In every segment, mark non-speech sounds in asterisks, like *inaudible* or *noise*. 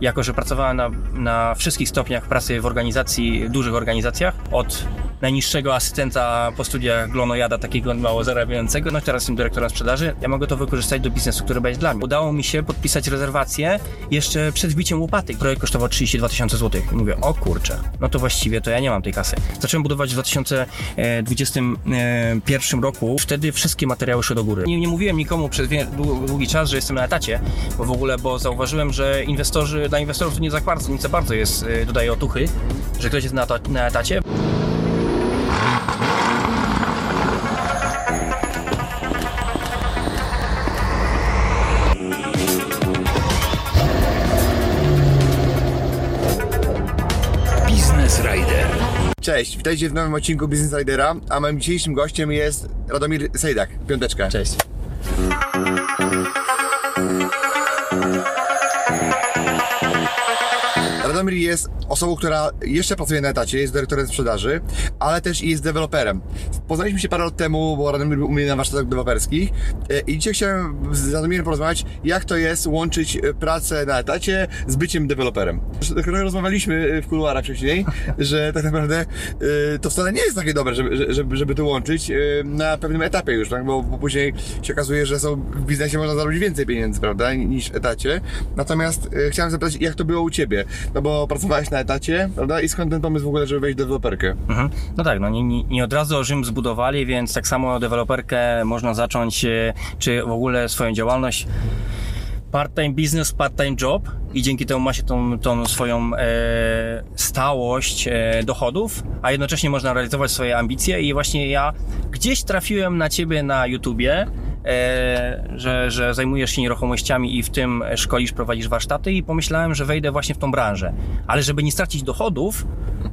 Jako że pracowałem na, na wszystkich stopniach pracy w organizacji, dużych organizacjach, od najniższego asystenta po studiach glonojada, takiego mało zarabiającego, no teraz jestem dyrektorem sprzedaży, ja mogę to wykorzystać do biznesu, który będzie dla mnie. Udało mi się podpisać rezerwację jeszcze przed wbiciem łopaty. Projekt kosztował 32 tysiące złotych. Mówię, o kurczę, no to właściwie to ja nie mam tej kasy. Zacząłem budować w 2021 roku, wtedy wszystkie materiały szły do góry. Nie, nie mówiłem nikomu przez długi czas, że jestem na etacie, bo w ogóle, bo zauważyłem, że inwestorzy, dla inwestorów to nie za bardzo, nie za bardzo jest, y, dodaje otuchy, że ktoś jest na, na etacie. Cześć, witajcie w nowym odcinku Business Ridera, a moim dzisiejszym gościem jest Radomir Sejdak. Piąteczka. Cześć. Radomir jest osobą, która jeszcze pracuje na etacie, jest dyrektorem sprzedaży, ale też jest deweloperem. Poznaliśmy się parę lat temu, bo Radomir był u mnie na warsztatach deweloperskich e, i dzisiaj chciałem z Radomirem porozmawiać, jak to jest łączyć e, pracę na etacie z byciem deweloperem. Rozmawialiśmy e, w kuluarach wcześniej, *laughs* że tak naprawdę to wcale nie jest takie dobre, żeby, żeby, żeby to łączyć na pewnym etapie już, tak? bo, bo później się okazuje, że są w biznesie można zarobić więcej pieniędzy, prawda, niż w etacie. Natomiast chciałem zapytać, jak to było u Ciebie? No bo pracowałeś na etacie, prawda? I skąd ten pomysł w ogóle, żeby wejść w deweloperkę? Mhm. No tak, no nie, nie, nie od razu Rzym zbudowali, więc tak samo deweloperkę można zacząć, e, czy w ogóle swoją działalność part-time business, part-time job i dzięki temu ma się tą, tą swoją e, stałość e, dochodów, a jednocześnie można realizować swoje ambicje i właśnie ja gdzieś trafiłem na ciebie na YouTubie, że, że zajmujesz się nieruchomościami i w tym szkolisz, prowadzisz warsztaty i pomyślałem, że wejdę właśnie w tą branżę. Ale żeby nie stracić dochodów,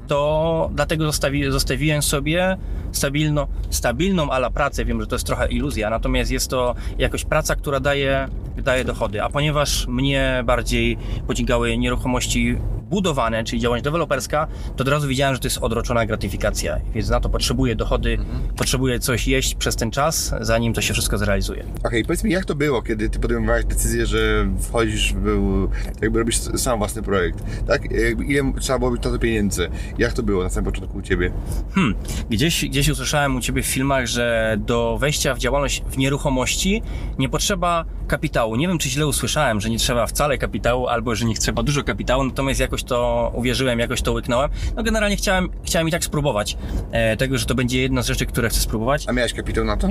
to dlatego zostawi, zostawiłem sobie stabilno, stabilną ala pracę. Wiem, że to jest trochę iluzja, natomiast jest to jakoś praca, która daje, daje dochody. A ponieważ mnie bardziej pociągały nieruchomości budowane, czyli działalność deweloperska, to od razu widziałem, że to jest odroczona gratyfikacja, więc na to potrzebuję dochody, mhm. potrzebuję coś jeść przez ten czas, zanim to się wszystko zrealizuje. Okej, okay, powiedz mi, jak to było, kiedy ty podejmowałeś decyzję, że wchodzisz, był, jakby robisz sam własny projekt, tak? Ile trzeba było być to pieniędzy? Jak to było na samym początku u ciebie? Hmm, gdzieś, gdzieś usłyszałem u ciebie w filmach, że do wejścia w działalność w nieruchomości nie potrzeba kapitału. Nie wiem, czy źle usłyszałem, że nie trzeba wcale kapitału, albo że nie trzeba dużo kapitału, natomiast jakoś to uwierzyłem, jakoś to łyknąłem. No generalnie chciałem, chciałem i tak spróbować e, tego, że to będzie jedna z rzeczy, które chcę spróbować. A miałeś kapitał na to?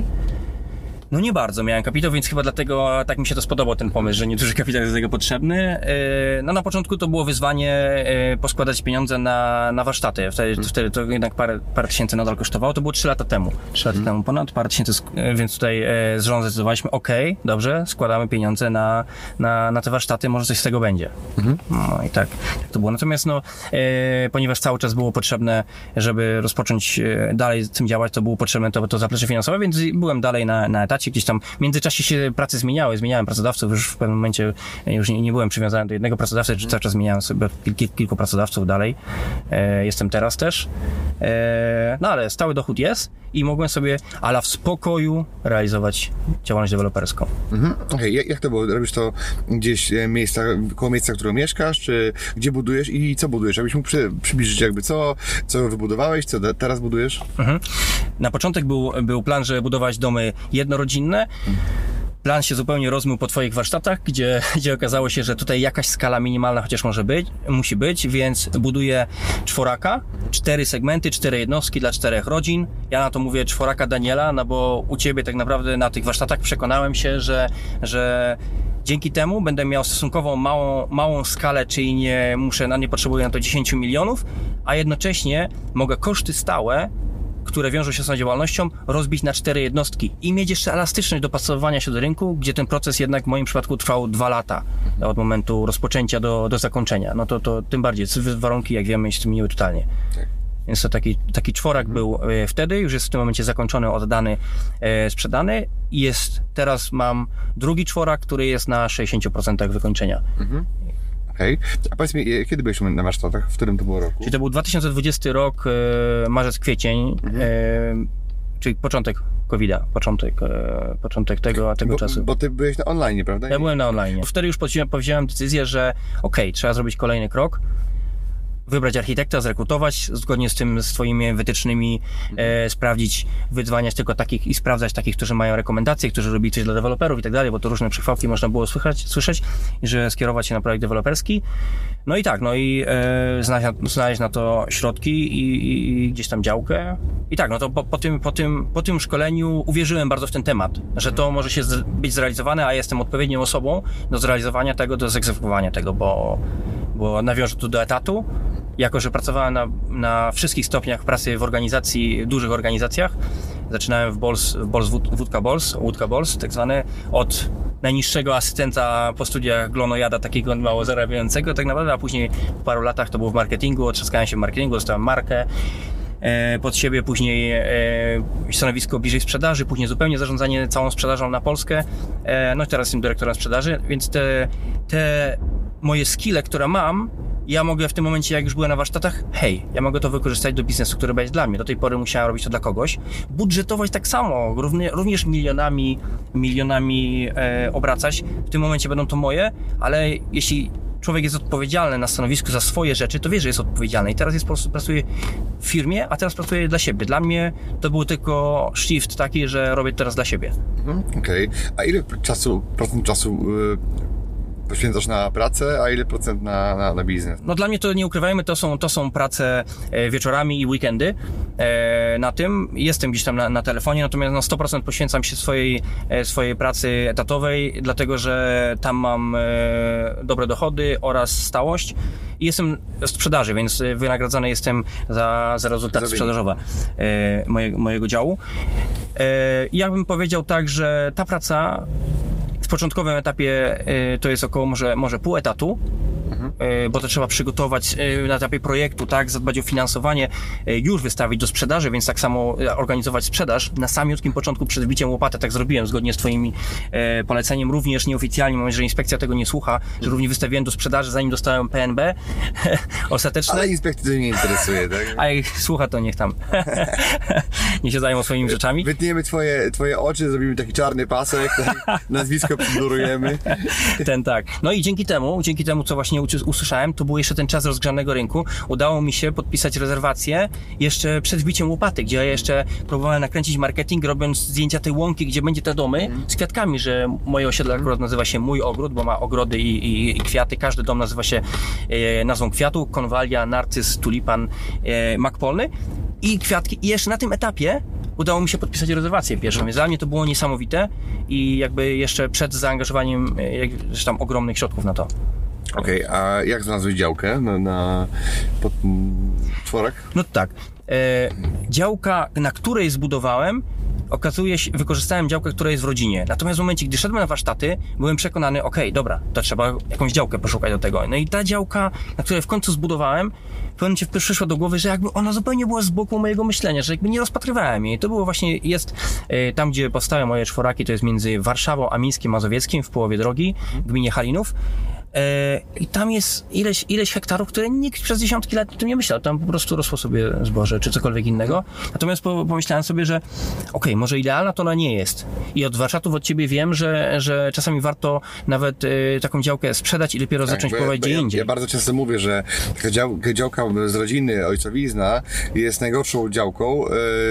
No nie bardzo miałem kapitał, więc chyba dlatego tak mi się to spodobał ten pomysł, że nieduży kapitał jest do tego potrzebny. E, no na początku to było wyzwanie e, poskładać pieniądze na, na warsztaty. Wtedy, hmm. wtedy to jednak parę, parę tysięcy nadal kosztowało. To było 3 lata temu. 3 lata hmm. temu ponad, parę tysięcy, e, więc tutaj z żoną zdecydowaliśmy, ok, dobrze, składamy pieniądze na, na, na te warsztaty, może coś z tego będzie. Hmm. No i tak, tak to było. Natomiast no, ponieważ cały czas było potrzebne, żeby rozpocząć dalej z tym działać, to było potrzebne to, to zaplecze finansowe, więc byłem dalej na, na etacie gdzieś tam w międzyczasie się prace zmieniały, zmieniałem pracodawców, już w pewnym momencie już nie, nie byłem przywiązany do jednego pracodawcy, czy cały czas zmieniałem sobie kil, kilku pracodawców dalej. E, jestem teraz też. E, no ale stały dochód jest i mogłem sobie, ale w spokoju realizować działalność deweloperską. Mhm. Okay. Jak, jak to było? Robisz to gdzieś e, miejsca, koło miejsca, w którym mieszkasz, czy gdzie budujesz i co budujesz? Jakbyś mógł przy, przybliżyć jakby co, co wybudowałeś, co teraz budujesz? Mhm. Na początek był, był plan, żeby budować domy jednorodzinne, rodzinne. Plan się zupełnie rozmył po Twoich warsztatach, gdzie, *laughs* gdzie okazało się, że tutaj jakaś skala minimalna chociaż może być, musi być, więc buduję czworaka, cztery segmenty, cztery jednostki dla czterech rodzin. Ja na to mówię czworaka Daniela, no bo u Ciebie tak naprawdę na tych warsztatach przekonałem się, że, że Dzięki temu będę miał stosunkowo małą, małą skalę, czyli nie muszę, nie potrzebuję na to 10 milionów, a jednocześnie mogę koszty stałe które wiążą się z tą działalnością, rozbić na cztery jednostki i mieć jeszcze elastyczność dopasowania się do rynku, gdzie ten proces jednak w moim przypadku trwał dwa lata od momentu rozpoczęcia do, do zakończenia. No to, to tym bardziej, warunki, jak wiemy, się zmieniły totalnie. Tak. Więc to taki, taki czworak był e, wtedy, już jest w tym momencie zakończony, oddany, e, sprzedany. I jest, teraz mam drugi czworak, który jest na 60% wykończenia. Okej. A powiedz mi, e, kiedy byłeś na warsztatach? W którym to było roku? Czyli to był 2020 rok, e, marzec, kwiecień, e, czyli początek COVID-a, początek, początek tego, a tego Bo, czasu. bo ty byłeś na online, prawda? Ja byłem na online. Wtedy już podjąłem decyzję, że okej, trzeba zrobić kolejny krok, wybrać architekta, zrekrutować zgodnie z tym, z twoimi wytycznymi, e, sprawdzić, wydzwaniać tylko takich i sprawdzać takich, którzy mają rekomendacje, którzy robili coś dla deweloperów i tak dalej, bo to różne przychwałki można było słychać, słyszeć i że skierować się na projekt deweloperski. No i tak, no i e, znaleźć, na, znaleźć na to środki i, i, i gdzieś tam działkę. I tak, no to po, po, tym, po, tym, po tym szkoleniu uwierzyłem bardzo w ten temat, że to może się z, być zrealizowane, a jestem odpowiednią osobą do zrealizowania tego, do zegzekwowania tego, bo, bo nawiążę tu do etatu. Jako, że pracowałem na, na wszystkich stopniach pracy w organizacji, dużych organizacjach, zaczynałem w Bols, w Bols Wódka Bols, Łódka Bols, tak zwane, od najniższego asystenta po studiach glonojada, takiego mało zarabiającego tak naprawdę, a później po paru latach to było w marketingu, otrzaskałem się w marketingu, dostałem markę, e, pod siebie, później e, stanowisko bliżej sprzedaży, później zupełnie zarządzanie całą sprzedażą na Polskę. E, no i teraz jestem dyrektorem sprzedaży, więc te, te moje skille, które mam, ja mogę w tym momencie, jak już byłem na warsztatach, hej, ja mogę to wykorzystać do biznesu, który będzie dla mnie. Do tej pory musiałem robić to dla kogoś. Budżetować tak samo, równie, również milionami, milionami e, obracać. W tym momencie będą to moje, ale jeśli człowiek jest odpowiedzialny na stanowisku za swoje rzeczy, to wie, że jest odpowiedzialny. I teraz jest po prostu pracuje w firmie, a teraz pracuje dla siebie. Dla mnie to był tylko shift taki, że robię teraz dla siebie. Mhm, Okej. A ile czasu, procent czasu y, poświęcasz na pracę, a ile procent na, na, na biznes? No dla mnie to nie ukrywajmy, to są, to są prace e, wieczorami i weekendy e, na tym. Jestem gdzieś tam na, na telefonie, natomiast na 100% poświęcam się swojej, e, swojej pracy etatowej, dlatego że tam mam dobre dochody oraz stałość. I jestem w sprzedaży, więc wynagradzany jestem za, za rezultaty Za wynik. sprzedażowe mojego, mojego działu. I ja bym powiedział tak, że ta praca w początkowym etapie y, to jest około może, może pół etatu, y, bo to trzeba przygotować y, na etapie projektu, tak, zadbać o finansowanie, y, już wystawić do sprzedaży, więc tak samo organizować sprzedaż. Na samiutkim początku przed wbiciem łopaty tak zrobiłem, zgodnie z twoimi poleceniem, również nieoficjalnie, mam że inspekcja tego nie słucha, że również wystawiłem do sprzedaży, zanim dostałem PNB *laughs* ostateczne. Ale inspekcji to nie interesuje, tak? A jak słucha, to niech tam *laughs* nie się zajmą swoimi rzeczami. Wytniemy twoje, twoje oczy, zrobimy taki czarny pasek, tak? *laughs* nazwisko przydurujemy. Ten tak. No i dzięki temu, dzięki temu, co właśnie usłyszałem, to był jeszcze ten czas rozgrzanego rynku. Udało mi się podpisać rezerwację jeszcze przed wbiciem łopaty, gdzie ja jeszcze próbowałem nakręcić marketing, robiąc zdjęcia tej łąki, gdzie będzie te domy z kwiatkami, że moje osiedle akurat nazywa się Mój Ogród, bo ma ogrody i, i, i kwiaty. Każdy dom nazywa się e, nazwą kwiatu, konwalia, narcyz, tulipan, e, mak polny i kwiatki. I jeszcze na tym etapie udało mi się podpisać rezerwację pierwszą. Więc dla mnie to było niesamowite i jakby jeszcze przed zaangażowaniem e, jakichś tam ogromnych środków na to. Okej, a jak znalazłeś działkę na, na pod czworek? No tak. E, działka, na której zbudowałem, okazuje się, wykorzystałem działkę, która jest w rodzinie. Natomiast w momencie, gdy szedłem na warsztaty, byłem przekonany, okej, dobra, to trzeba jakąś działkę poszukać do tego. No i ta działka, na której w końcu zbudowałem, w pewnym momencie przyszło do głowy, że jakby ona zupełnie była z boku mojego myślenia, że jakby nie rozpatrywałem jej. To było właśnie, jest e, tam, gdzie powstały moje czworaki, to jest między Warszawą a Mińskiem Mazowieckim, w połowie drogi, w gminie Halinów. E, I tam jest ileś, ileś hektarów, które nikt przez dziesiątki lat o tym nie myślał. Tam po prostu rosło sobie zboże czy cokolwiek innego. Natomiast po, pomyślałem sobie, że okej, może idealna to ona nie jest. I od warsztatów od ciebie wiem, że, że czasami warto nawet e, taką działkę sprzedać i dopiero zacząć bo- próbować bo gdzie ja, indziej. Ja bardzo często mówię, że dział, działka z rodziny, ojcowizna jest najgorszą działką,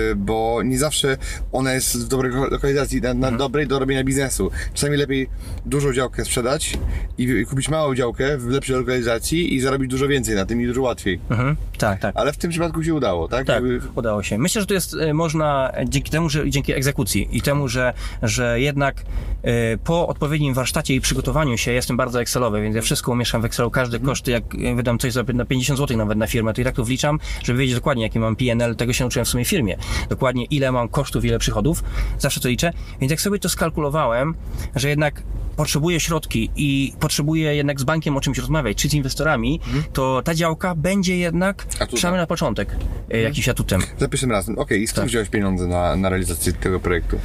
yy, bo nie zawsze ona jest w dobrej lo- lokalizacji, na, Mhm. na dobrej do robienia biznesu. Czasami lepiej dużą działkę sprzedać i, i kupić małą działkę w lepszej lokalizacji i zarobić dużo więcej na tym i dużo łatwiej. Mhm. Tak, tak. Ale w tym przypadku się udało, tak? Tak, Jakby- udało się. Myślę, że to jest e, można e, dzięki temu, że dzięki egzekucji i temu, że, że jednak e, po odpowiednim warsztacie i przygotowaniu się jestem bardzo Excelowy, więc ja wszystko umieszczam w Excelu, każde koszty, jak wydam coś za na 50 zł nawet na firmę, to i tak to wliczam, żeby wiedzieć dokładnie, jaki mam PNL, tego się nauczyłem w sumie firmie. Dokładnie ile mam kosztów, ile przychodów, zawsze to liczę. Więc jak sobie to skalkulowałem, że jednak potrzebuję środki i potrzebuję jednak z bankiem o czymś rozmawiać, czy z inwestorami, to ta działka będzie jednak, Atutem. przynajmniej na początek, e, jakimś atutem. Za pierwszym razem. Okej, i skąd Tak. wziąłeś pieniądze na, na realizację tego projektu?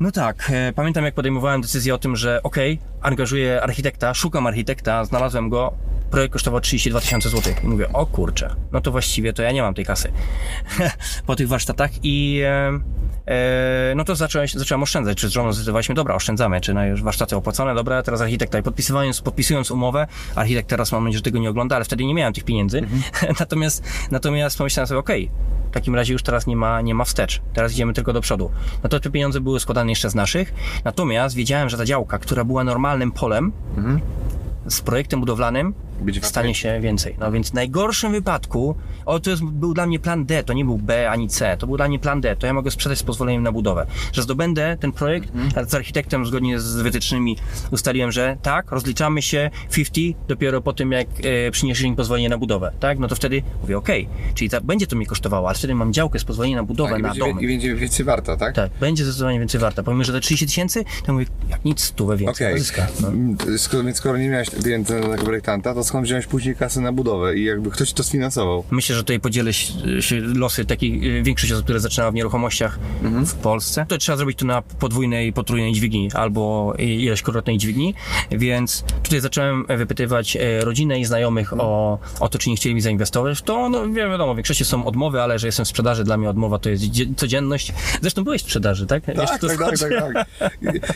No tak, e, pamiętam jak podejmowałem decyzję o tym, że okej, angażuję architekta, szukam architekta, znalazłem go, projekt kosztował 32 tysiące złotych. I mówię, o kurczę, no to właściwie to ja nie mam tej kasy *laughs* po tych warsztatach i e, e, no to zacząłem, zacząłem oszczędzać, czy z żoną zdecydowaliśmy, dobra, oszczędzamy, czy na już warsztaty opłacone, dobra, teraz architekta i podpisując, podpisując umowę, architekt teraz mam nadzieję, że tego nie ogląda, ale wtedy nie miałem tych pieniędzy, *laughs* natomiast, natomiast pomyślałem sobie, okej, w takim razie już teraz nie ma, nie ma wstecz. Teraz idziemy tylko do przodu. No to te pieniądze były składane jeszcze z naszych. Natomiast wiedziałem, że ta działka, która była normalnym polem, z projektem budowlanym, stanie się więcej. No więc w najgorszym wypadku, o to jest, był dla mnie plan D, to nie był B ani C, to był dla mnie plan D, to ja mogę sprzedać z pozwoleniem na budowę. Że zdobędę ten projekt, a z architektem zgodnie z wytycznymi ustaliłem, że tak, rozliczamy się 50 dopiero po tym, jak e, przyniesiesz mi pozwolenie na budowę, tak? No to wtedy mówię, okej, czyli ta, będzie to mi kosztowało, ale wtedy mam działkę z pozwoleniem na budowę, Tak, na dom. I będzie więcej warta, tak? Tak, będzie zdecydowanie więcej warta. Pomimo, że te 30 tysięcy, to mówię, jak nic, stówę więcej Okej, zyska. No. Mm, skoro, więc skoro nie miałeś pieniędzy na tego projektanta, to skąd wziąłeś później kasę na budowę i jakby ktoś to sfinansował? Myślę, że tutaj podzielę się losy takich, y, większość osób, które zaczynało w nieruchomościach w Polsce. To trzeba zrobić to na podwójnej, potrójnej dźwigni albo i- ileśkrotnej dźwigni, więc tutaj zacząłem wypytywać e, rodzinę i znajomych o, o to, czy nie chcieli mi zainwestować w to. No wi- wiadomo, w większości są odmowy, ale że jestem w sprzedaży, dla mnie odmowa to jest dzie- codzienność. Zresztą byłeś w sprzedaży, tak? Tak, tak, tak, tak, tak.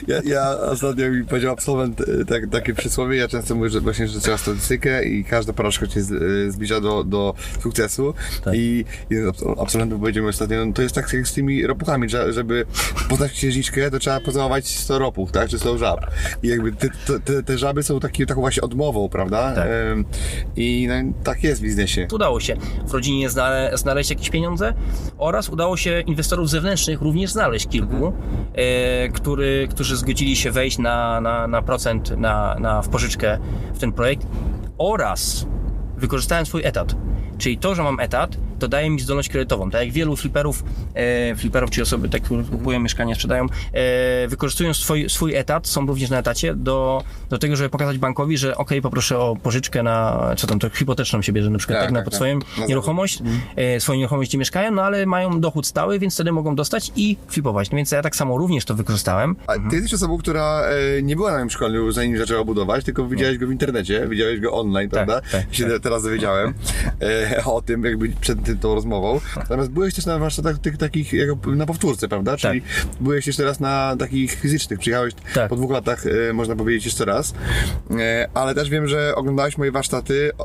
Ja, ja ostatnio mi powiedział absolwent e, tak, takie przysłowie, ja często mówię, że właśnie, że trzeba statystykę i każda porażka cię e, zbliża do, do sukcesu Tak. i jeden z abs- absolwentów powiedział mi ostatnio, no to jest tak jak z tymi ropuchami, że, żeby poznać księżniczkę, to trzeba pocałować 100 ropów, tak, czy 100 żab. I jakby te, te, te, żaby są taki, taką właśnie odmową, prawda? Tak. I no, tak jest w biznesie. Udało się w rodzinie znale- znaleźć jakieś pieniądze oraz udało się inwestorów zewnętrznych również znaleźć kilku, e, który, którzy zgodzili się wejść na, na, na procent na, na, w pożyczkę w ten projekt oraz wykorzystałem swój etat. Czyli to, że mam etat, to daje mi zdolność kredytową. Tak jak wielu fliperów, e, fliperów czy osoby, tak, które kupują mieszkania, sprzedają, e, wykorzystują swój, swój etat, są również na etacie, do, do tego, żeby pokazać bankowi, że ok, poproszę o pożyczkę na, co tam, to hipoteczną się bierze na przykład, Tak, tak, na tak, pod tak. swoją Na nieruchomość, e, swoją nieruchomość, gdzie mieszkają, no ale mają dochód stały, więc wtedy mogą dostać i flipować. No więc ja tak samo również to wykorzystałem. A ty jesteś osobą, która e, nie była na moim szkoleniu, zanim zaczęła budować, tylko widziałeś go w internecie, widziałeś go online, prawda? tak, się teraz dowiedziałem e, o tym, jakby przed tym, tą rozmową. Natomiast byłeś też na warsztatach tych takich, na powtórce, prawda? Czyli byłeś jeszcze raz na takich fizycznych, przyjechałeś Tak. po dwóch latach, e, można powiedzieć, jeszcze raz. E, ale też wiem, że oglądałeś moje warsztaty e,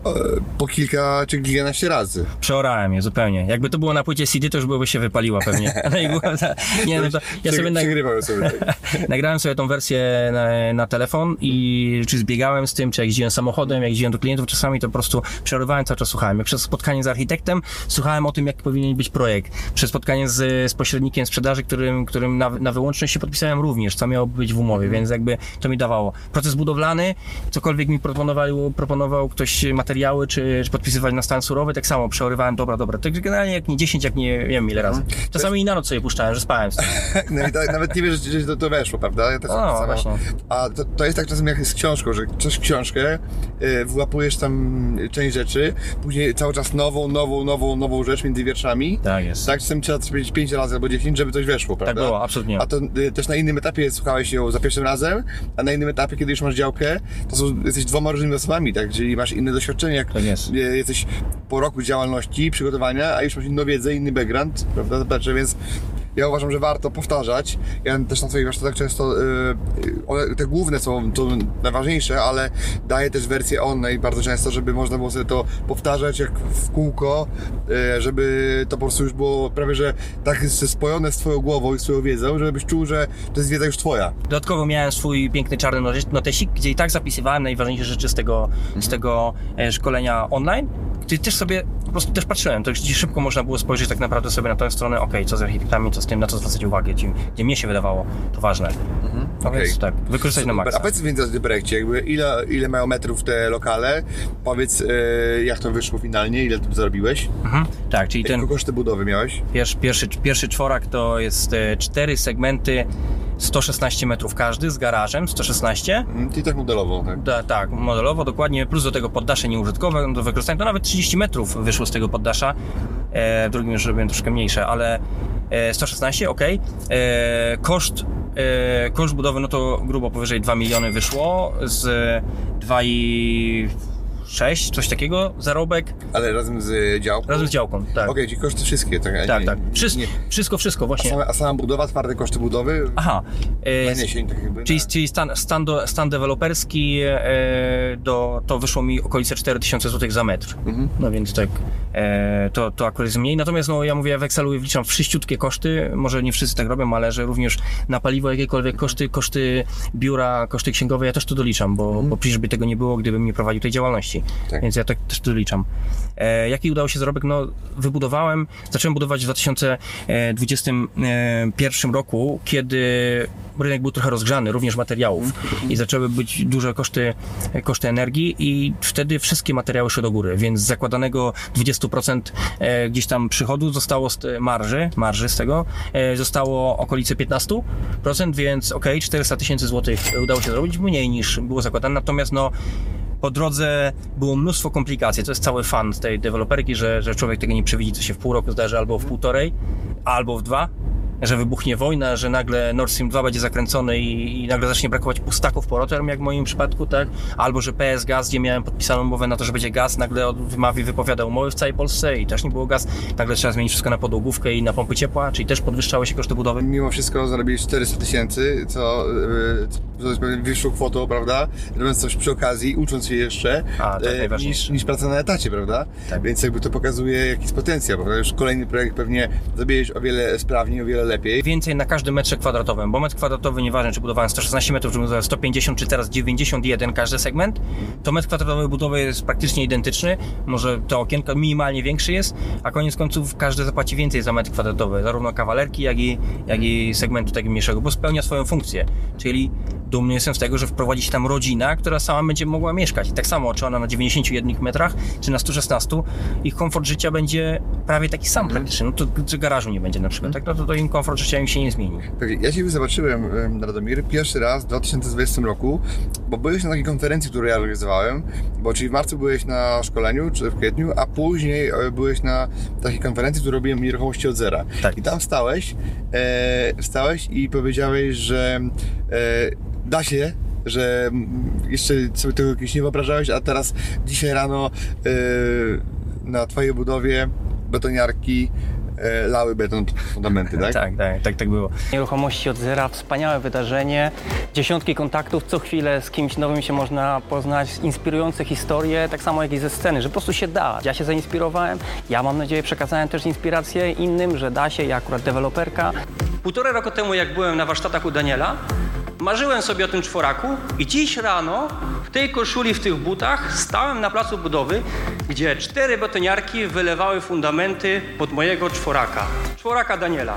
po kilka czy kilkanaście razy. Przeorałem je zupełnie. Jakby to było na płycie CD, to już byłoby się wypaliła pewnie. *laughs* No była ta- nie, no to ja sobie nag... Sobie. Tak. *laughs* nagrałem sobie tą wersję na, na telefon i czy zbiegałem z tym, czy jak jeździłem samochodem, jak jeździłem do klientów czasami, to po prostu przerywałem, cały czas słuchałem. Jak przez spotkanie z architektem słuchałem o tym, jak powinien być projekt. Przez spotkanie z, z pośrednikiem sprzedaży, którym, którym na, na wyłączność się podpisałem również, co miało być w umowie, więc jakby to mi dawało. Proces budowlany, cokolwiek mi proponował, proponował ktoś materiały, czy, czy podpisywać na stan surowy, tak samo przeorywałem, dobra, dobra. Tak generalnie jak nie 10, jak nie, nie wiem ile razy. Czasami i na noc sobie puszczałem, że spałem. *laughs* No i tak, nawet nie wiesz, że to, to weszło, prawda? Ja też O, tak właśnie. A to, to jest tak czasem jak z książką, że czytasz książkę, y, wyłapujesz tam część rzeczy, później cały czas nową, nową, nową, nową rzecz między wierszami. Tak jest. Tak, czasem trzeba powiedzieć 5 razy albo 10, żeby coś weszło, prawda? było, absolutnie. A to y, też na innym etapie słuchałeś ją za pierwszym razem, a na innym etapie, kiedy już masz działkę, to są, jesteś dwoma różnymi osobami, tak? Czyli masz inne doświadczenie, jak Tak jest. y, jesteś po roku działalności, przygotowania, a już masz inną wiedzę, inny background, prawda? Znaczy, więc ja uważam, że warto powtarzać. Ja też na swoich warsztatach często, yy, one, te główne są to najważniejsze, ale daję też wersję online bardzo często, żeby można było sobie to powtarzać jak w kółko, yy, żeby to po prostu już było prawie, że tak spojone z twoją głową i z twoją wiedzą, żebyś czuł, że to jest wiedza już twoja. Dodatkowo miałem swój piękny czarny notes- notesik, gdzie i tak zapisywałem najważniejsze rzeczy z tego, z tego e, szkolenia online. Gdzie też sobie po prostu też patrzyłem, to gdzie szybko można było spojrzeć tak naprawdę sobie na tę stronę, ok, co z architektami, co z tym, na co zwracać uwagę, gdzie, gdzie mnie się wydawało to ważne. No Okej. więc tak, wykorzystać na maksa. A powiedz więcej o tym projekcie, jakby ile, ile mają metrów te lokale, powiedz yy, jak to wyszło finalnie, ile tu zarobiłeś, Mhm. Tak, czyli ten jakie koszty budowy miałeś? Pierwszy, pierwszy, pierwszy czworak to jest e, cztery segmenty, 116 metrów każdy z garażem, 116. Mm, Ty tak modelowo, tak? Da, tak, modelowo dokładnie, plus do tego poddasze nieużytkowe do wykorzystania, to nawet 30 metrów wyszło z tego poddasza. E, w drugim już robiłem troszkę mniejsze, ale e, 116, ok. E, koszt, e, koszt budowy, no to grubo powyżej 2 miliony wyszło, z 2,6, coś takiego, zarobek, Ale razem z działką? razem z działką, tak. Okej, czyli koszty wszystkie, tak? a Tak, nie- tak. Wszystko, nie- wszystko, wszystko, A właśnie. sama, a sama budowa, twarde koszty budowy? Aha. e, tak jakby. Czyli, na- czyli stan, stan, do, stan deweloperski e, do, to wyszło mi okolice 4000 zł za metr. Mhm. No więc tak, e, to, to akurat jest mniej. Natomiast no, ja mówię, w Excelu wliczam wszyściutkie koszty. Może nie wszyscy tak robią, ale że również na paliwo jakiekolwiek koszty, koszty biura, koszty księgowe, ja też to doliczam, bo, bo przecież by tego nie było, gdybym nie prowadził tej działalności. Tak. Więc ja tak też doliczam. E, jaki udało się zarobek? No, wybudowałem, zacząłem budować w 2021 roku, kiedy rynek był trochę rozgrzany, również materiałów i zaczęły być duże koszty, koszty energii i wtedy wszystkie materiały szły do góry, więc z zakładanego 20% e, gdzieś tam przychodu zostało z marży, marży z tego, e, zostało okolice 15%, więc ok, 400 tysięcy złotych udało się zrobić, mniej niż było zakładane, natomiast no po drodze było mnóstwo komplikacji. To jest cały fan tej deweloperki, że, że człowiek tego nie przewidzi, co się w pół roku zdarzy, albo w półtorej, albo w dwa. Że wybuchnie wojna, że nagle Nord Stream 2 będzie zakręcony i, i nagle zacznie brakować pustaków po Rotterdam, jak w moim przypadku, tak? Albo że PS Gaz, gdzie miałem podpisaną umowę na to, że będzie gaz, nagle wymawi wypowiada umowy w całej Polsce i też nie było gaz. Nagle trzeba zmienić wszystko na podłogówkę i na pompy ciepła, czyli też podwyższały się koszty budowy. Mimo wszystko zarobiłeś 400 tysięcy, co jest pewnie wyższą kwotą, prawda? Robiąc coś przy okazji, ucząc się jeszcze, A, to e, niż, niż praca na etacie, prawda? Tak. Więc jakby to pokazuje jakiś potencjał, prawda? Już kolejny projekt pewnie zrobiłeś o wiele sprawniej, o wiele lepiej. Więcej na każdym metrze kwadratowym, bo metr kwadratowy, nieważne czy budowałem 116 metrów, czy budowałem 150, czy teraz 91 każdy segment, to metr kwadratowy budowy jest praktycznie identyczny, może to okienko minimalnie większy jest, a koniec końców każdy zapłaci więcej za metr kwadratowy, zarówno kawalerki, jak i, jak i segmentu tego mniejszego, bo spełnia swoją funkcję, czyli dumny jestem z tego, że wprowadzi się tam rodzina, która sama będzie mogła mieszkać. I tak samo, czy ona na 91 metrach, czy na 116, ich komfort życia będzie prawie taki sam praktycznie. No to, czy garażu nie będzie na przykład, tak? No to, to im komfort życia im się nie zmieni. Tak, Ja Ciebie zobaczyłem, em, Radomir, pierwszy raz w 2020 roku, bo byłeś na takiej konferencji, którą ja organizowałem, bo czyli w marcu byłeś na szkoleniu, czy w kwietniu, a później e, byłeś na takiej konferencji, którą robiłem nieruchomości od zera. Tak. I tam stałeś, e, stałeś i powiedziałeś, że da się, że jeszcze sobie tego kiedyś nie wyobrażałeś, a teraz dzisiaj rano e, na Twojej budowie betoniarki e, lały beton fundamenty, tak? Tak, tak, tak, tak było. Nieruchomości od zera, wspaniałe wydarzenie. Dziesiątki kontaktów, co chwilę z kimś nowym się można poznać, inspirujące historie, tak samo jak i ze sceny, że po prostu się da. Ja się zainspirowałem, ja mam nadzieję przekazałem też inspirację innym, że da się, ja akurat deweloperka. Półtora roku temu, jak byłem na warsztatach u Daniela, marzyłem sobie o tym czworaku i dziś rano w tej koszuli, w tych butach stałem na placu budowy, gdzie cztery betoniarki wylewały fundamenty pod mojego czworaka. Czworaka Daniela.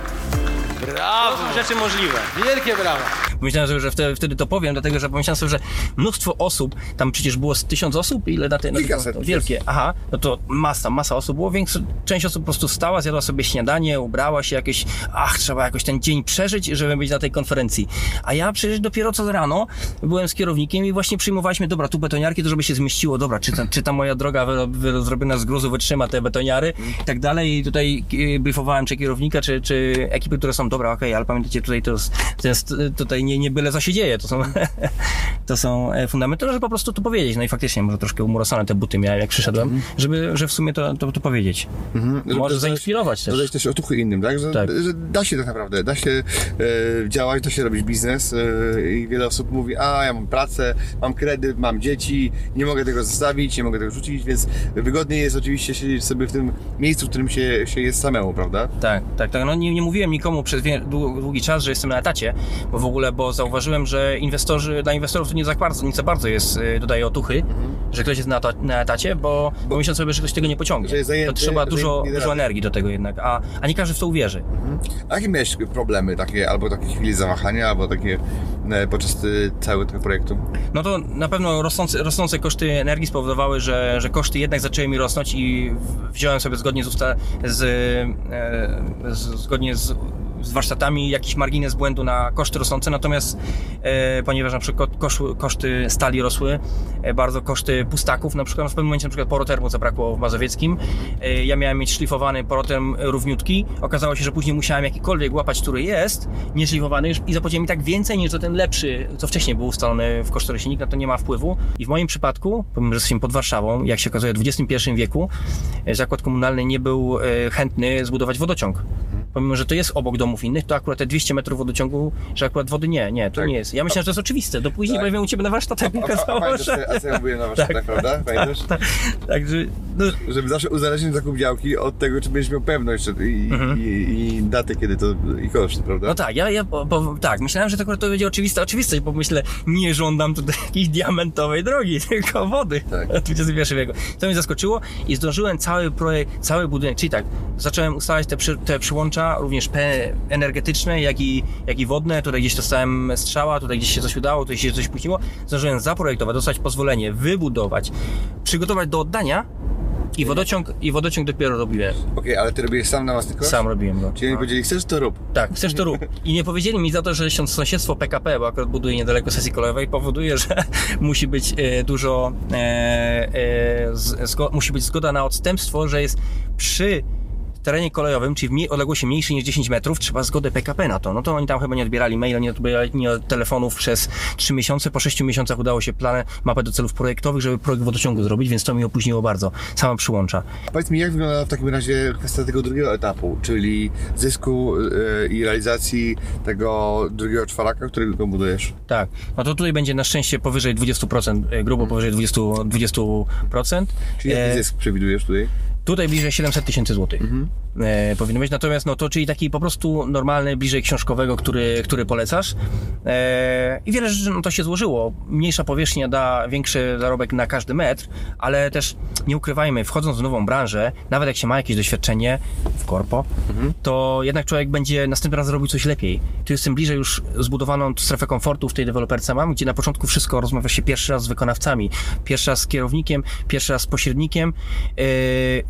Brawo! To są rzeczy możliwe. Wielkie brawa! Myślałem, że- że wtedy, wtedy to powiem, dlatego że pomyślałem sobie, że mnóstwo osób, tam przecież było z tysiąc osób, ile na Kilkaset. to Wielkie, aha, no to masa, masa osób było, większa, część osób po prostu stała, zjadła sobie śniadanie, ubrała się jakieś, ach, trzeba jakoś ten dzień przeżyć, żeby być na tej konferencji. A ja przecież dopiero co rano byłem z kierownikiem i właśnie przyjmowaliśmy, dobra, tu betoniarki, to żeby się zmieściło, dobra, czy ta, czy ta moja droga wy, wy, zrobiona z gruzu wytrzyma te betoniary i tak dalej i tutaj e, briefowałem czy kierownika, czy, czy ekipy, które są, dobra, okej, ale pamiętajcie, tutaj to jest, jest tutaj nie, nie byle co się dzieje, to są, *laughs* to są e, fundamenty, żeby po prostu to powiedzieć. No i faktycznie może troszkę umorosane te buty miałem, jak przyszedłem, żeby, że w sumie to, to, to powiedzieć. Mhm. Może zainspirować też. Dodać też otuchy innym, tak? Że, Tak. że da się tak naprawdę, da się e, działać, da się robić biznes e, i wiele osób mówi, a ja mam pracę, mam kredyt, mam dzieci, nie mogę tego zostawić, nie mogę tego rzucić, więc wygodniej jest oczywiście siedzieć sobie w tym miejscu, w którym się, się jest samemu, prawda? Tak, tak, tak. No nie, nie mówiłem nikomu przez długi czas, że jestem na etacie, bo w ogóle, bo zauważyłem, że inwestorzy, dla inwestorów to nie za bardzo, nie za bardzo jest, y, dodaję otuchy, że ktoś jest na, to, na etacie, bo, bo myślą sobie, że ktoś tego nie pociągnie. Zajęty, to trzeba dużo, dużo energii do tego jednak, a, a nie każdy w to uwierzy. A jakie miałeś problemy takie, albo takie chwili zawahania, albo takie e, podczas e, całego tego projektu? No to na pewno rosnące, rosnące koszty energii spowodowały, że, że koszty jednak zaczęły mi rosnąć i wziąłem sobie zgodnie z, usta, z, e, z zgodnie z, z warsztatami jakiś margines błędu na koszty rosnące, natomiast e, ponieważ na przykład koszty stali rosły, e, bardzo koszty pustaków, na przykład w pewnym momencie na przykład porotermu zabrakło w Mazowieckim, e, ja miałem mieć szlifowany porotem równiutki, okazało się, że później musiałem jakikolwiek łapać, który jest, nieszlifowany i zapłaciłem mi tak więcej niż za ten lepszy, co wcześniej był ustalony w kosztorysie, nikt na to nie ma wpływu. I w moim przypadku, pomimo, że jesteśmy pod Warszawą, jak się okazuje w XXI wieku, zakład komunalny nie był chętny zbudować wodociąg. Pomimo, że to jest obok domów innych, to akurat te 200 metrów wodociągu, że akurat wody nie, nie, to Tak. nie jest. Ja myślałem, że to jest oczywiste, do później Tak. powiem u Ciebie na warsztatach A, a, a pamiętasz, że... a co ja mówiłem na warsztatach, prawda? Pamiętasz? Także, no, Żeby zawsze uzależnić zakup działki od tego, czy będziesz miał pewność i, i, i datę, kiedy to i koszt, prawda? Mhm. no tak, ja, ja bo, bo, tak, myślałem, że to akurat to będzie oczywista oczywistość, bo myślę, nie żądam tutaj *laughs* jakiejś diamentowej drogi, *laughs* tylko wody Tak. XXI wieku. To mnie zaskoczyło i zdążyłem cały projekt, cały budynek, czyli tak, zacząłem ustalać te, przy, te przyłącza, również P energetyczne, jak i, jak i wodne, tutaj gdzieś dostałem strzała, tutaj gdzieś się coś udało, tutaj się coś późniło, zdążyłem zaprojektować, dostać pozwolenie, wybudować, przygotować do oddania i wodociąg, i wodociąg dopiero robiłem. Okej, ale ty robiłeś sam na własny koszt? Sam robiłem go. Czyli oni powiedzieli, chcesz to rób. Tak, chcesz to rób. I nie powiedzieli mi za to, że sąsiedztwo PKP, bo akurat buduję niedaleko sesji kolejowej, powoduje, że *laughs* musi być e, dużo, e, e, z, zgo, musi być zgoda na odstępstwo, że jest przy terenie kolejowym, czyli w mniej, odległości mniejszej niż 10 metrów, trzeba zgodę PKP na to. No to oni tam chyba nie odbierali maila, nie odbierali nie telefonów przez 3 miesiące. Po 6 miesiącach udało się planę, mapę do celów projektowych, żeby projekt wodociągu zrobić, więc to mi opóźniło bardzo. Sama przyłącza. Powiedz mi, jak wygląda w takim razie kwestia tego drugiego etapu, czyli zysku e, i realizacji tego drugiego czwaraka, którego budujesz? Tak, no to tutaj będzie na szczęście powyżej 20%, e, grubo powyżej 20, 20%. Czyli jaki E, zysk przewidujesz tutaj? Tutaj bliżej 700 tysięcy złotych e, powinno być. Natomiast no to, czyli taki po prostu normalny, bliżej książkowego, który, który polecasz. E, I wiele rzeczy no, to się złożyło. Mniejsza powierzchnia da większy zarobek na każdy metr, ale też nie ukrywajmy, wchodząc w nową branżę, nawet jak się ma jakieś doświadczenie w korpo, to jednak człowiek będzie następny raz robił coś lepiej. Tu jestem bliżej już zbudowaną strefę komfortu w tej deweloperce mam, gdzie na początku wszystko rozmawia się pierwszy raz z wykonawcami, pierwszy raz z kierownikiem, pierwszy raz z pośrednikiem. Yy,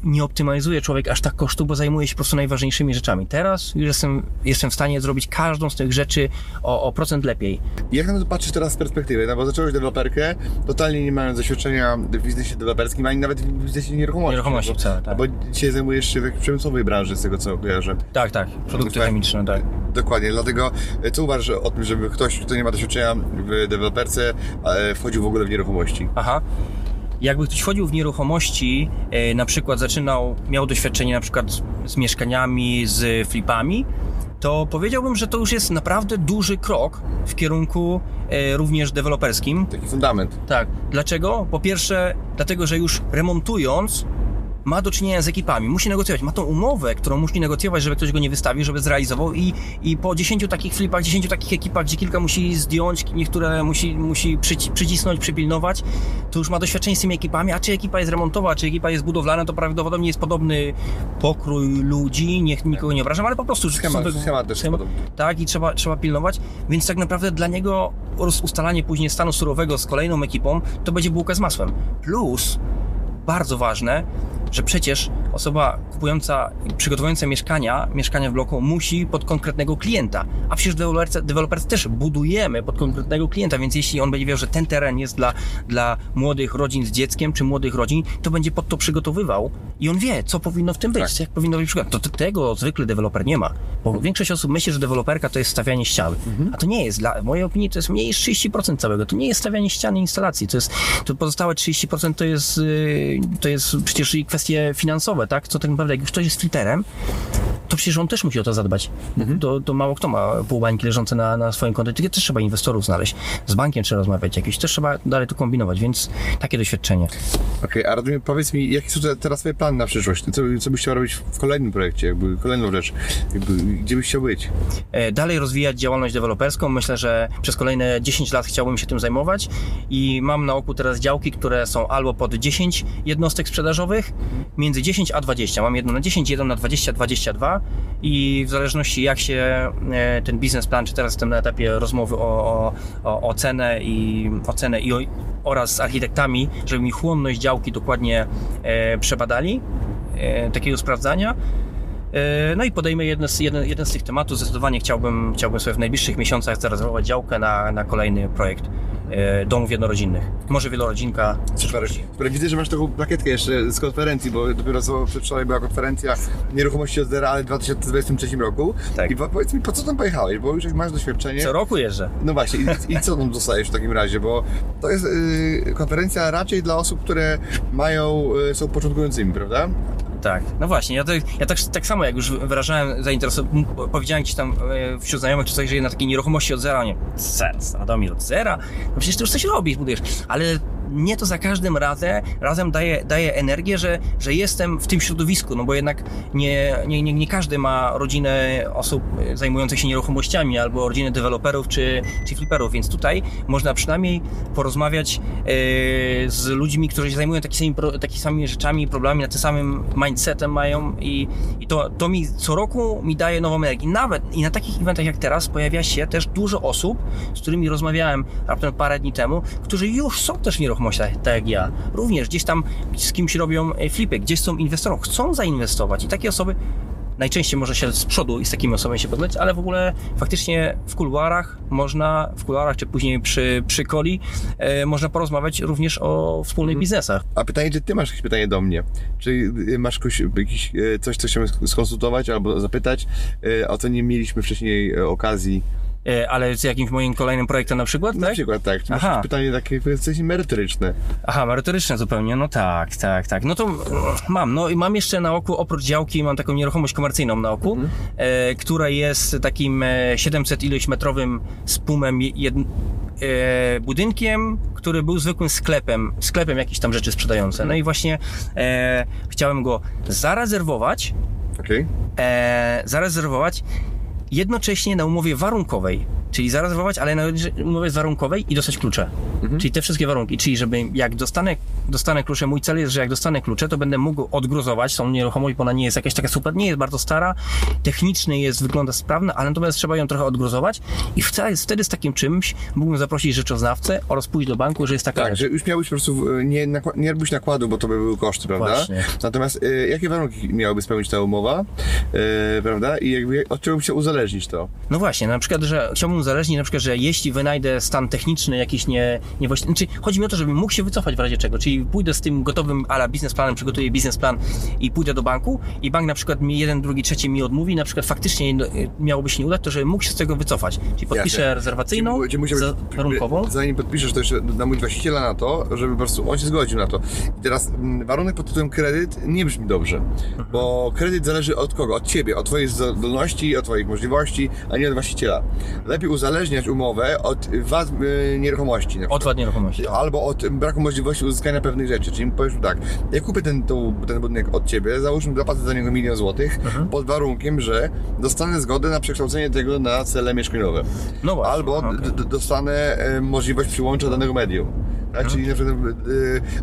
nie optymalizuje człowiek aż tak kosztu, bo zajmuje się po prostu najważniejszymi rzeczami. Teraz już jestem, jestem w stanie zrobić każdą z tych rzeczy o, o procent lepiej. Jak na to patrzysz teraz z perspektywy? No bo zacząłeś deweloperkę, totalnie nie mając doświadczenia w biznesie deweloperskim, ani nawet w biznesie nieruchomości. Nieruchomości bo, wcale, tak. Bo dzisiaj zajmujesz się w przemysłowej branży, z tego co kojarzę. Tak, tak, produkty Tak. chemiczne, tak. Dokładnie, dlatego e, co uważasz o tym, żeby ktoś, kto nie ma doświadczenia w deweloperce, e, wchodził w ogóle w nieruchomości? Aha. Jakby ktoś wchodził w nieruchomości, e, na przykład zaczynał, miał doświadczenie na przykład z, mieszkaniami, z flipami, to powiedziałbym, że to już jest naprawdę duży krok w kierunku e, również deweloperskim. Taki fundament. Tak. Dlaczego? Po pierwsze, dlatego, że już remontując ma do czynienia z ekipami, musi negocjować, ma tą umowę, którą musi negocjować, żeby ktoś go nie wystawił, żeby zrealizował i, i po 10 takich flipach, 10 takich ekipach, gdzie kilka musi zdjąć, niektóre musi, musi przyci- przycisnąć, przypilnować, to już ma doświadczenie z tymi ekipami, a czy ekipa jest remontowa, czy ekipa jest budowlana, to prawdopodobnie jest podobny pokrój ludzi, niech nikogo nie obrażam, ale po prostu... Schemat, są- schemat też schemat- tak, i trzeba, trzeba pilnować, więc tak naprawdę dla niego ustalanie później stanu surowego z kolejną ekipą to będzie bułka z masłem. Plus, bardzo ważne, że przecież osoba kupująca, przygotowująca mieszkania, mieszkania w bloku musi pod konkretnego klienta. A przecież deweloperce, deweloperce też budujemy pod konkretnego klienta, więc jeśli on będzie wiedział, że ten teren jest dla, dla młodych rodzin z dzieckiem, czy młodych rodzin, to będzie pod to przygotowywał i on wie, co powinno w tym być, Tak. jak powinno być przygotowane. To, to tego zwykle deweloper nie ma. Bo większość osób myśli, że deweloperka to jest stawianie ścian. A to nie jest. Dla w mojej opinii to jest mniej niż 30% całego. To nie jest stawianie ścian i instalacji. To jest, to pozostałe 30% to jest, yy, to jest przecież i kwestie finansowe, tak? Co tak naprawdę, jak ktoś jest fliterem, to przecież on też musi o to zadbać. To, to mało kto ma pół bańki leżące na, na swoim koncie. Tylko też trzeba inwestorów znaleźć. Z bankiem trzeba rozmawiać jakieś. Też trzeba dalej to kombinować, więc takie doświadczenie. Okej, a Radomir, powiedz mi, jakie są te- teraz twoje plany na przyszłość? Co, co byś chciał robić w kolejnym projekcie, jakby kolejną rzecz? Jakby, gdzie byś chciał być? e, dalej rozwijać działalność deweloperską. Myślę, że przez kolejne 10 lat chciałbym się tym zajmować i mam na oku teraz działki, które są albo pod 10 jednostek sprzedażowych, między 10 a 20. Mam jedno na 10, jedno na 20, 22 i w zależności jak się e, ten biznesplan, czy teraz jestem na etapie rozmowy o, o, o, cenę i o cenę i o, oraz z architektami, żeby mi chłonność działki dokładnie e, przebadali, e, takiego sprawdzania. No i podejmę jeden z, jeden, jeden z tych tematów. Zdecydowanie chciałbym, chciałbym sobie w najbliższych miesiącach zarezerwować działkę na, na kolejny projekt domów jednorodzinnych. Może wielorodzinka. Super. Super. Widzę, że masz taką plakietkę jeszcze z konferencji, bo dopiero co przedwczoraj była konferencja nieruchomości od zera, ale w 2023 roku. Tak. I po- powiedz mi, po co tam pojechałeś? Bo już jak masz doświadczenie. Co roku jeżdżę. No właśnie, i, i co tam dostajesz w takim razie? Bo to jest y, konferencja raczej dla osób, które mają, y, są początkującymi, prawda? Tak, no właśnie, ja, to, ja tak, tak samo jak już wyrażałem zainteresowanie, powiedziałem gdzieś tam e, wśród znajomych czy coś, że na takiej nieruchomości od zera, nie, sens, Radomir od zera, no przecież ty już coś robisz, budujesz, ale mnie to za każdym razem, razem daje, daje energię, że, że jestem w tym środowisku, no bo jednak nie, nie, nie, nie każdy ma rodzinę osób zajmujących się nieruchomościami albo rodzinę deweloperów czy, czy fliperów, więc tutaj można przynajmniej porozmawiać e, z ludźmi, którzy się zajmują takimi, takimi samymi rzeczami, problemami, na tym samym mindsetem mają i, i to, to mi co roku mi daje nową energię. Nawet i na takich eventach jak teraz pojawia się też dużo osób, z którymi rozmawiałem raptem parę dni temu, którzy już są też w tak jak ja. Również gdzieś tam z kimś robią e, flipy, gdzieś są inwestorem, chcą zainwestować i takie osoby Najczęściej może się z przodu i z takimi osobami się poznać, ale w ogóle faktycznie w kuluarach można, w kuluarach czy później przy, przy coli, e, można porozmawiać również o wspólnych biznesach. A pytanie, czy ty masz jakieś pytanie do mnie? Czy y, masz jakoś, jakiś, y, coś, co chciałbym skonsultować albo zapytać, y, o co nie mieliśmy wcześniej okazji? E, ale z jakimś moim kolejnym projektem na przykład, Na tak? przykład tak, czy Aha. pytanie takie coś merytoryczne? Aha, merytoryczne zupełnie, no tak, tak, tak. No to mm, mam, no i mam jeszcze na oku, oprócz działki, mam taką nieruchomość komercyjną na oku, e, która jest takim e, 700 ileś metrowym spumem jed, e, budynkiem, który był zwykłym sklepem, sklepem jakieś tam rzeczy sprzedające. No i właśnie e, chciałem go zarezerwować, Okej. e, zarezerwować jednocześnie na umowie warunkowej. Czyli zarezerwować, ale na umowie warunkowej i dostać klucze. Czyli te wszystkie warunki. Czyli żeby jak dostanę, dostanę klucze, mój cel jest, że jak dostanę klucze, to będę mógł odgruzować tą nieruchomość, bo ona nie jest jakaś taka super, nie jest bardzo stara, technicznie jest, wygląda sprawna, ale natomiast trzeba ją trochę odgruzować i wtedy, wtedy z takim czymś mógłbym zaprosić rzeczoznawcę oraz pójść do banku, że jest taka Tak, rzecz. że już miałbyś po prostu, y, nie, nie robić nakładu, bo to by były koszty, prawda? Właśnie. Natomiast y, jakie warunki miałaby spełnić ta umowa, y, prawda? I jakby od czego by się uzależnić to? No właśnie, na przykład, że chciałbym uzależnić, na przykład, że jeśli wynajdę stan techniczny jakiś nie, niewłaściwy, znaczy chodzi mi o to, żebym mógł się wycofać w razie czego, czyli pójdę z tym gotowym ala biznesplanem, przygotuję biznesplan i pójdę do banku i bank na przykład mi jeden, drugi, trzeci mi odmówi, na przykład faktycznie no, y, miałoby się nie udać, to żebym mógł się z tego wycofać. Czyli podpiszę Jasne. rezerwacyjną, Czyli być- za, warunkową. Zanim podpiszesz, to jeszcze namówić właściciela na to, żeby po prostu on się zgodził na to. I teraz mm, warunek pod tytułem kredyt nie brzmi dobrze, bo kredyt zależy od kogo? Od ciebie, od twojej zdolności, od twoich możliwości, a nie od właściciela. Lepiej uzależniać umowę od wad y, nieruchomości. Od wad nieruchomości. Albo od braku możliwości uzyskania pewnych rzeczy. Czyli powiesz tak, ja kupię ten, tą, ten budynek od ciebie, załóżmy zapłacę za niego milion złotych, Mhm. pod warunkiem, że dostanę zgodę na przekształcenie tego na cele mieszkaniowe. No właśnie. Albo d- d- dostanę e, możliwość przyłącza danego medium. Tak? Czyli na przykład, e,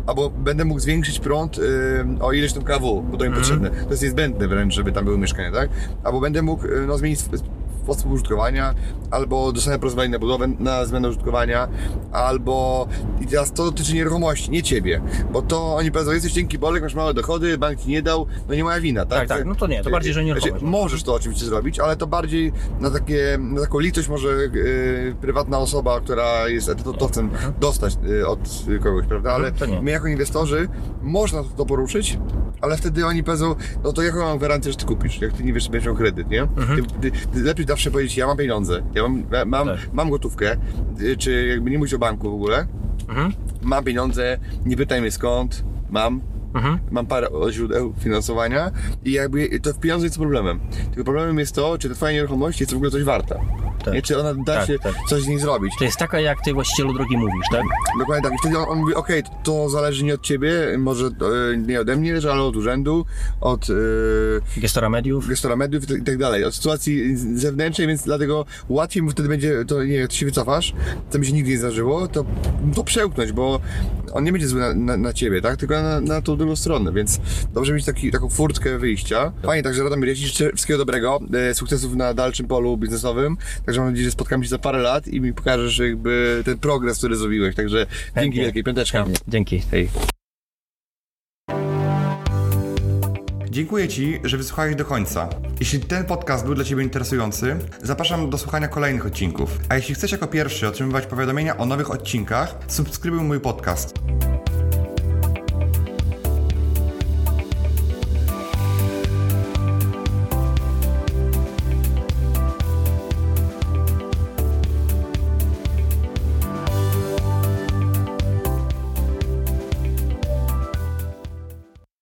albo będę mógł zwiększyć prąd e, o ileś tam kW, bo to mi potrzebne. To jest niezbędne wręcz, żeby tam były mieszkania, tak? Albo będę mógł no, zmienić sposób użytkowania, albo dostanie pozwolenie na budowę na zmianę użytkowania, albo i teraz to dotyczy nieruchomości, nie ciebie, bo to oni powiedzą, jesteś cienki bolek, masz małe dochody, bank ci nie dał, no nie moja wina, tak? Tak, tak, no to nie, to bardziej, że nieruchomość. Znaczy, możesz to oczywiście zrobić, ale to bardziej na, takie, na taką litość może yy, prywatna osoba, która jest etatowcem, dostać yy, od kogoś, prawda? Ale Mhm, nie. my jako inwestorzy można to poruszyć, ale wtedy oni powiedzą, no to jaką mam gwarancję, że ty kupisz, jak ty nie wiesz, czy będziesz miał kredyt, nie? Ty, ty, ty lepiej zawsze powiedzieć, ja mam pieniądze, ja mam, mam, Tak. mam gotówkę, y, czy jakby nie mówić o banku w ogóle, Mhm. mam pieniądze, nie pytaj mnie skąd, mam, Mhm. mam parę źródeł finansowania i jakby to w pieniądze jest problemem. Tylko problemem jest to, czy ta twoja nieruchomość jest w ogóle coś warta. Tak. Nie, czy ona da Tak, się tak. coś z niej zrobić. To jest taka, jak ty właścicielu drogi mówisz, tak? Dokładnie tak. I wtedy on, on mówi, okej, to zależy nie od ciebie, może e, nie ode mnie, ale od urzędu, od e, Gestora mediów. gestora mediów i tak- tak dalej, od sytuacji zewnętrznej, więc dlatego łatwiej mu wtedy będzie, to nie wiem, ty się wycofasz, co mi się nigdy nie zdarzyło, to, to przełknąć, bo on nie będzie zły na, na, na ciebie, tak? Tylko na, na tą drugą stronę, więc dobrze mieć taki, taką furtkę wyjścia. Fajnie, także Radomir, ja ci życzę wszystkiego dobrego, e, sukcesów na dalszym polu biznesowym, także mam nadzieję, że spotkamy się za parę lat i mi pokażesz jakby ten progres, który zrobiłeś, także dzięki Chętnie. wielkiej, piąteczka. Dzięki. Hej. Dziękuję Ci, że wysłuchałeś do końca. Jeśli ten podcast był dla Ciebie interesujący, zapraszam do słuchania kolejnych odcinków. A jeśli chcesz jako pierwszy otrzymywać powiadomienia o nowych odcinkach, subskrybuj mój podcast.